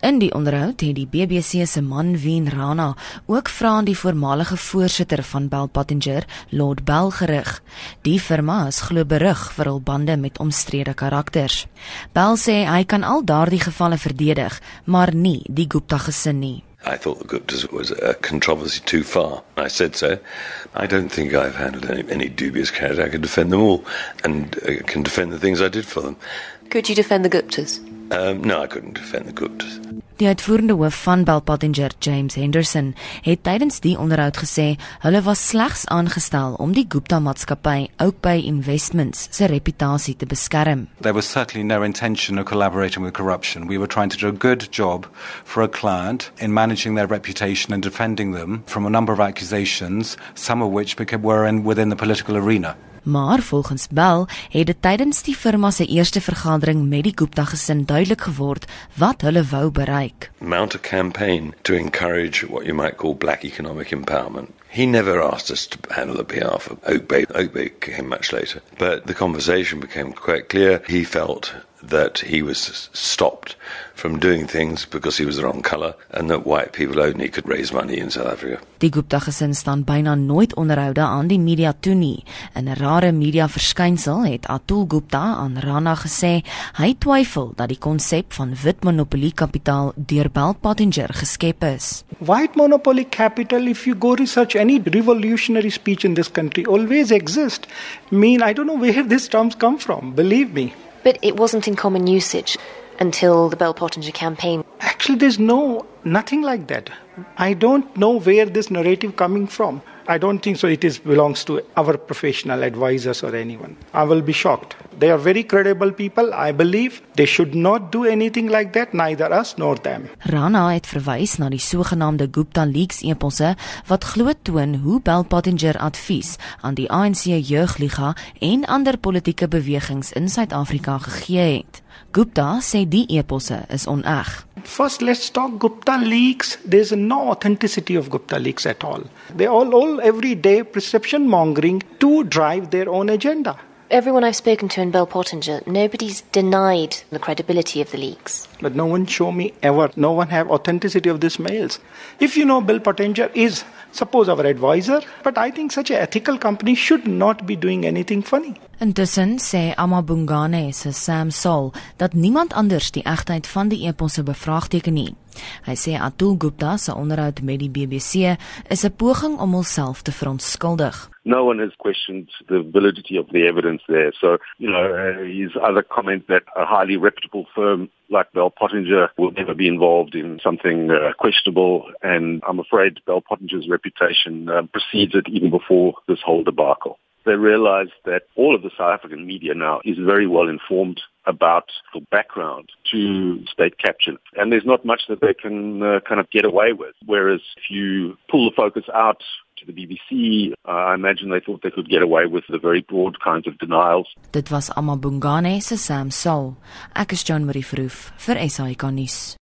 In die onderhoud het die BBC se man Wien Rana ook vra aan die voormalige voorsitter van Bell Pottinger, Lord Bell gerig. Die firma is glo berig vir hul bande met omstrede karakters. Bell sê hy kan al daardie gevalle verdedig, maar nie die Gupta gesin nie. I thought the Guptas was a controversy too far. I said so. I don't think I've handled any, any dubious cases. I can defend them all and uh, can defend the things I did for them. Could you defend the Guptas? Um, no, I couldn't defend the Guptas. Die uitvoerende hoof van Bell Pottinger, James Henderson, het tydens die onderhoud gesê hulle was slegs aangestel om die Gupta maatskappy Oakbay Investments se reputasie te beskerm. There was certainly no intention of collaborating with corruption. We were trying to do a good job for a client in managing their reputation and defending them from a number of accusations, some of which became, were in, within the political arena. Maar volgens Bell het dit tydens die firma se eerste vergadering met die Gupta gesin duidelik geword wat hulle wou bereik. Mount a campaign to encourage what you might call black economic empowerment. He never asked us to handle the PR for Oak Bay. Oak Bay came much later. But the conversation became quite clear. He felt that he was stopped from doing things because he was the wrong color and that white people only could raise money in South Africa. Die Gupta gesin staan byna nooit onderhoude aan die media toe nie. In 'n rare media verskynsel het Atul Gupta aan Rana gesê hy twyfel dat die konsep van wit monopolie kapitaal deur Bell Pottinger geskep is. White monopoly capital if you go research any revolutionary speech in this country always exist. I mean I don't know where these terms come from, believe me. But it wasn't in common usage until the Bell Pottinger campaign. Actually, there's no nothing like that. I don't know where this narrative coming from. I don't think so. It is belongs to our professional advisors or anyone. I will be shocked. They are very credible people. I believe they should not do anything like that, neither us nor them. Rana het verwys na die sogenaamde Gupta Leaks eposse wat glo toon hoe Bell Pottinger advies aan die ANC Jeugliga en ander politieke bewegings in Suid-Afrika gegee het. Gupta sê die eposse is oneg. First, let's talk Gupta leaks. There's no authenticity of Gupta leaks at all. They all, all every day perception mongering to drive their own agenda. Everyone I've spoken to in Bell Pottinger, nobody's denied the credibility of the leaks. But no one show me ever. No one have authenticity of these mails. If you know Bill Pottinger is suppose our advisor, but I think such an ethical company should not be doing anything funny. Intussen sê Amabungane se Sam Sol dat niemand anders die egtheid van die eposse bevraagteken nie. Hy sê Atul Gupta se onderhoud met die BBC is 'n poging om homself te verontskuldig. No one has questioned the validity of the evidence there. So, you know, uh, his other comment that a highly reputable firm like Bell Pottinger will never be involved in something uh, questionable. And I'm afraid Bell Pottinger's reputation uh, precedes it even before this whole debacle. They realize that all of the South African media now is very well informed about the background to state capture. And there's not much that they can uh, kind of get away with. Whereas if you pull the focus out to the BBC, uh, I imagine they thought they could get away with the very broad kinds of denials. Dit was Amabungane se Sam Sol. Ek is John Marie Verhoef vir SAK nuus.